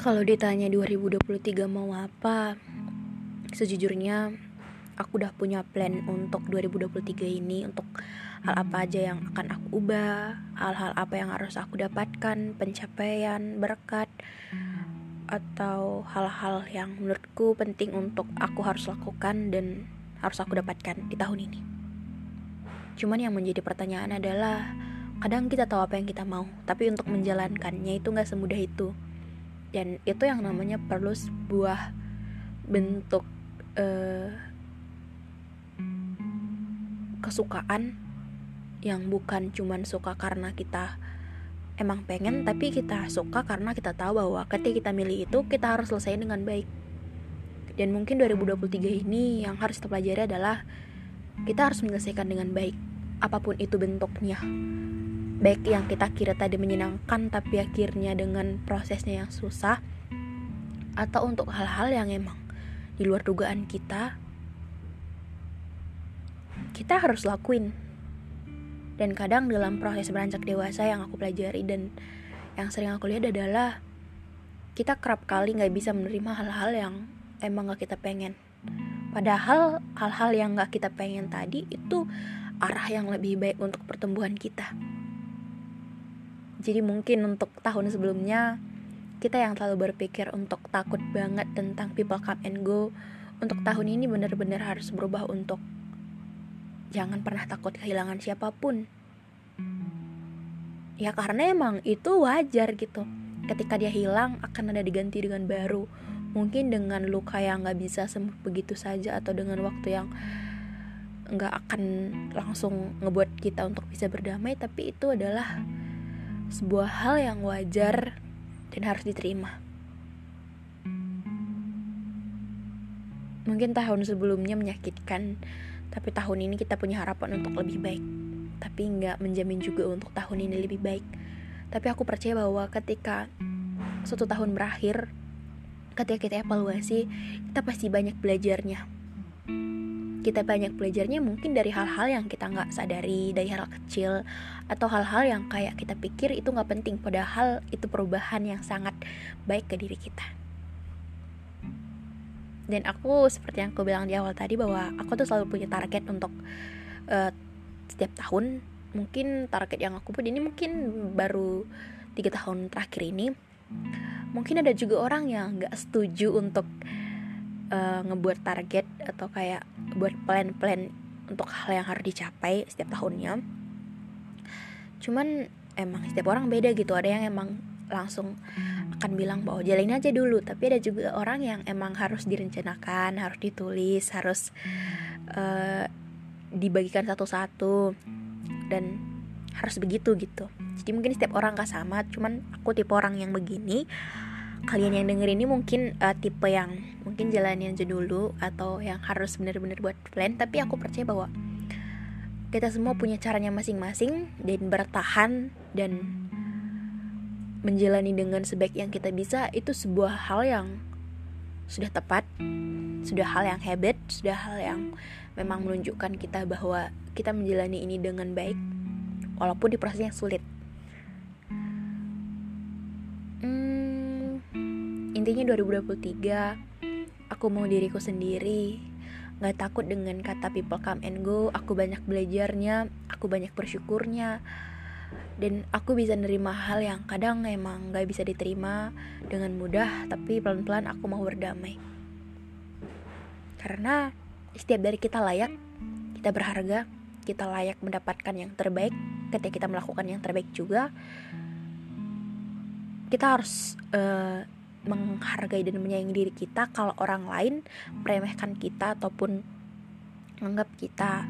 Kalau ditanya 2023 mau apa, sejujurnya aku udah punya plan untuk 2023 ini untuk hal apa aja yang akan aku ubah, hal-hal apa yang harus aku dapatkan, pencapaian, berkat, atau hal-hal yang menurutku penting untuk aku harus lakukan dan harus aku dapatkan di tahun ini. Cuman yang menjadi pertanyaan adalah, kadang kita tahu apa yang kita mau, tapi untuk menjalankannya itu nggak semudah itu dan itu yang namanya perlu sebuah bentuk uh, kesukaan yang bukan cuman suka karena kita emang pengen tapi kita suka karena kita tahu bahwa ketika kita milih itu kita harus selesai dengan baik. Dan mungkin 2023 ini yang harus kita pelajari adalah kita harus menyelesaikan dengan baik apa pun itu bentuknya baik yang kita kira tadi menyenangkan tapi akhirnya dengan prosesnya yang susah atau untuk hal-hal yang emang di luar dugaan kita kita harus lakuin. Dan kadang dalam proses beranjak dewasa yang aku pelajari dan yang sering aku lihat adalah kita kerap kali nggak bisa menerima hal-hal yang emang gak kita pengen. Padahal hal-hal yang gak kita pengen tadi itu arah yang lebih baik untuk pertumbuhan kita jadi mungkin untuk tahun sebelumnya kita yang terlalu berpikir untuk takut banget tentang people come and go. Untuk tahun ini benar-benar harus berubah untuk jangan pernah takut kehilangan siapa pun. Ya karena emang itu wajar gitu. Ketika dia hilang akan ada diganti dengan baru. Mungkin dengan luka yang nggak bisa sembuh begitu saja atau dengan waktu yang nggak akan langsung ngebuat kita untuk bisa berdamai. Tapi itu adalah sebuah hal yang wajar dan harus diterima. Mungkin tahun sebelumnya menyakitkan, tapi tahun ini kita punya harapan untuk lebih baik. Tapi nggak menjamin juga untuk tahun ini lebih baik. Tapi aku percaya bahwa ketika suatu tahun berakhir, ketika kita evaluasi, kita pasti banyak belajarnya kita banyak belajarnya mungkin dari hal-hal yang kita nggak sadari dari hal kecil atau hal-hal yang kayak kita pikir itu nggak penting padahal itu perubahan yang sangat baik ke diri kita. Dan aku seperti yang aku bilang di awal tadi bahwa aku tuh selalu punya target untuk uh, setiap tahun. Mungkin target yang aku punya ini mungkin baru tiga tahun terakhir ini. Mungkin ada juga orang yang nggak setuju untuk uh, ngebuat target atau kayak buat plan-plan untuk hal yang harus dicapai setiap tahunnya. Cuman emang setiap orang beda gitu. Ada yang emang langsung akan bilang bahwa jalanin aja dulu. Tapi ada juga orang yang emang harus direncanakan harus ditulis harus uh, dibagikan satu-satu dan harus begitu gitu. Jadi mungkin setiap orang gak sama cuman aku tipe orang yang begini kalian yang denger ini mungkin uh, tipe yang mungkin jalanin aja dulu atau yang harus benar-benar buat plan. Tapi aku percaya bahwa kita semua punya caranya masing-masing dan bertahan dan menjalani dengan sebaik yang kita bisa. Itu sebuah hal yang sudah tepat sudah hal yang hebat sudah hal yang memang menunjukkan kita bahwa kita menjalani ini dengan baik walaupun di prosesnya sulit intinya 2023 aku mau diriku sendiri. Nggak takut dengan kata people come and go. Aku banyak belajarnya aku banyak bersyukurnya. Dan aku bisa nerima hal yang kadang emang nggak bisa diterima dengan mudah tapi pelan-pelan aku mau berdamai. Karena setiap dari kita layak kita berharga kita layak mendapatkan yang terbaik. Ketika kita melakukan yang terbaik juga kita harus uh, menghargai dan menyayangi diri kita kalau orang lain meremehkan kita ataupun menganggap kita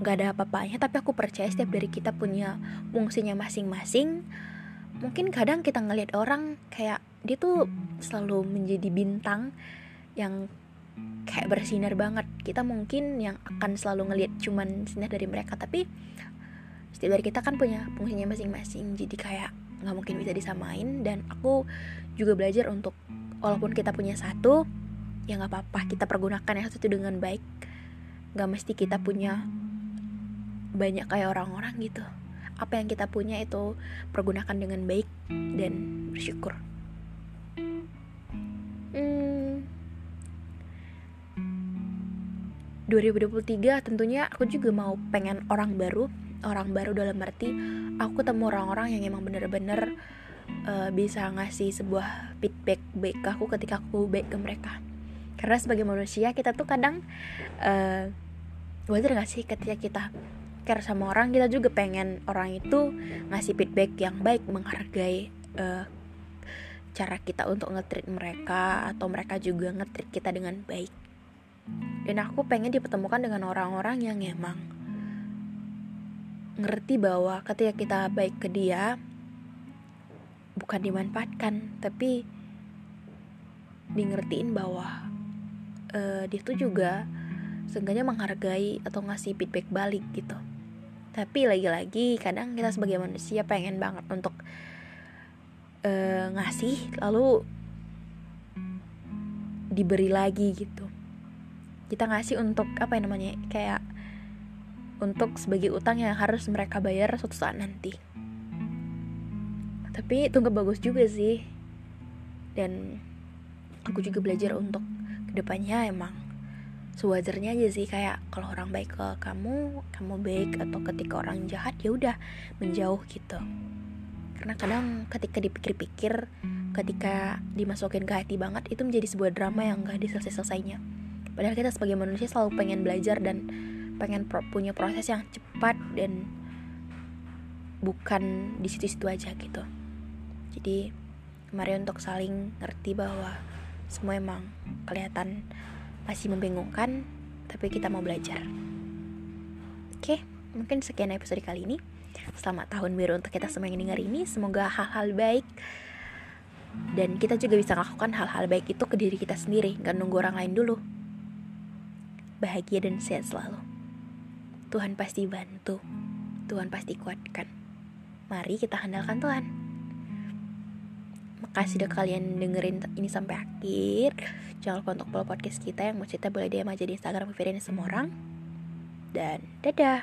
nggak ada apa-apanya. Tapi aku percaya setiap dari kita punya fungsinya masing-masing. Mungkin kadang kita ngelihat orang kayak dia tuh selalu menjadi bintang yang kayak bersinar banget. Kita mungkin yang akan selalu ngelihat cuman sinar dari mereka tapi setiap dari kita kan punya fungsinya masing-masing. Jadi kayak nggak mungkin bisa disamain. Dan aku juga belajar untuk walaupun kita punya satu ya nggak apa-apa kita pergunakan yang satu dengan baik. Nggak mesti kita punya banyak kayak orang-orang gitu. Apa yang kita punya itu pergunakan dengan baik dan bersyukur. Hmm, 2023 tentunya aku juga mau pengen orang baru orang baru dalam arti aku ketemu orang-orang yang emang bener-bener uh, bisa ngasih sebuah feedback baik ke aku ketika aku baik ke mereka. Karena sebagai manusia kita tuh kadang uh, wajar gak sih ketika kita care sama orang kita juga pengen orang itu ngasih feedback yang baik menghargai uh, cara kita untuk ngetrit mereka atau mereka juga ngetrit kita dengan baik. Dan aku pengen dipertemukan dengan orang-orang yang emang ngerti bahwa ketika kita baik ke dia bukan dimanfaatkan tapi di ngertiin bahwa uh, dia tuh juga seenggaknya menghargai atau ngasih feedback balik gitu. Tapi lagi-lagi kadang kita sebagai manusia pengen banget untuk uh, ngasih lalu diberi lagi gitu. Kita ngasih untuk apa yang namanya kayak untuk sebagai utang yang harus mereka bayar suatu saat nanti. Tapi itu nggak bagus juga sih. Dan aku juga belajar untuk ke depannya emang sewajarnya aja sih kayak kalau orang baik ke kamu kamu baik atau ketika orang jahat ya udah menjauh gitu. Karena kadang ketika dipikir-pikir ketika dimasukin ke hati banget itu menjadi sebuah drama yang gak diselesai-selesainya. Padahal kita sebagai manusia selalu pengen belajar dan pengen pro punya proses yang cepat dan bukan di situ-situ aja gitu. Jadi mari untuk saling ngerti bahwa semua emang kelihatan masih membingungkan tapi kita mau belajar. Oke mungkin sekian episode kali ini. Selamat tahun baru untuk kita semua yang dengar ini. Semoga hal-hal baik dan kita juga bisa melakukan hal-hal baik itu ke diri kita sendiri gak nunggu orang lain dulu. Bahagia dan sehat selalu Tuhan pasti bantu, Tuhan pasti kuatkan. Mari kita handalkan Tuhan. Makasih udah kalian dengerin ini sampai akhir. Jangan lupa untuk follow podcast kita yang mau cerita boleh DM aja di Instagram Vivian semua orang. Dan dadah.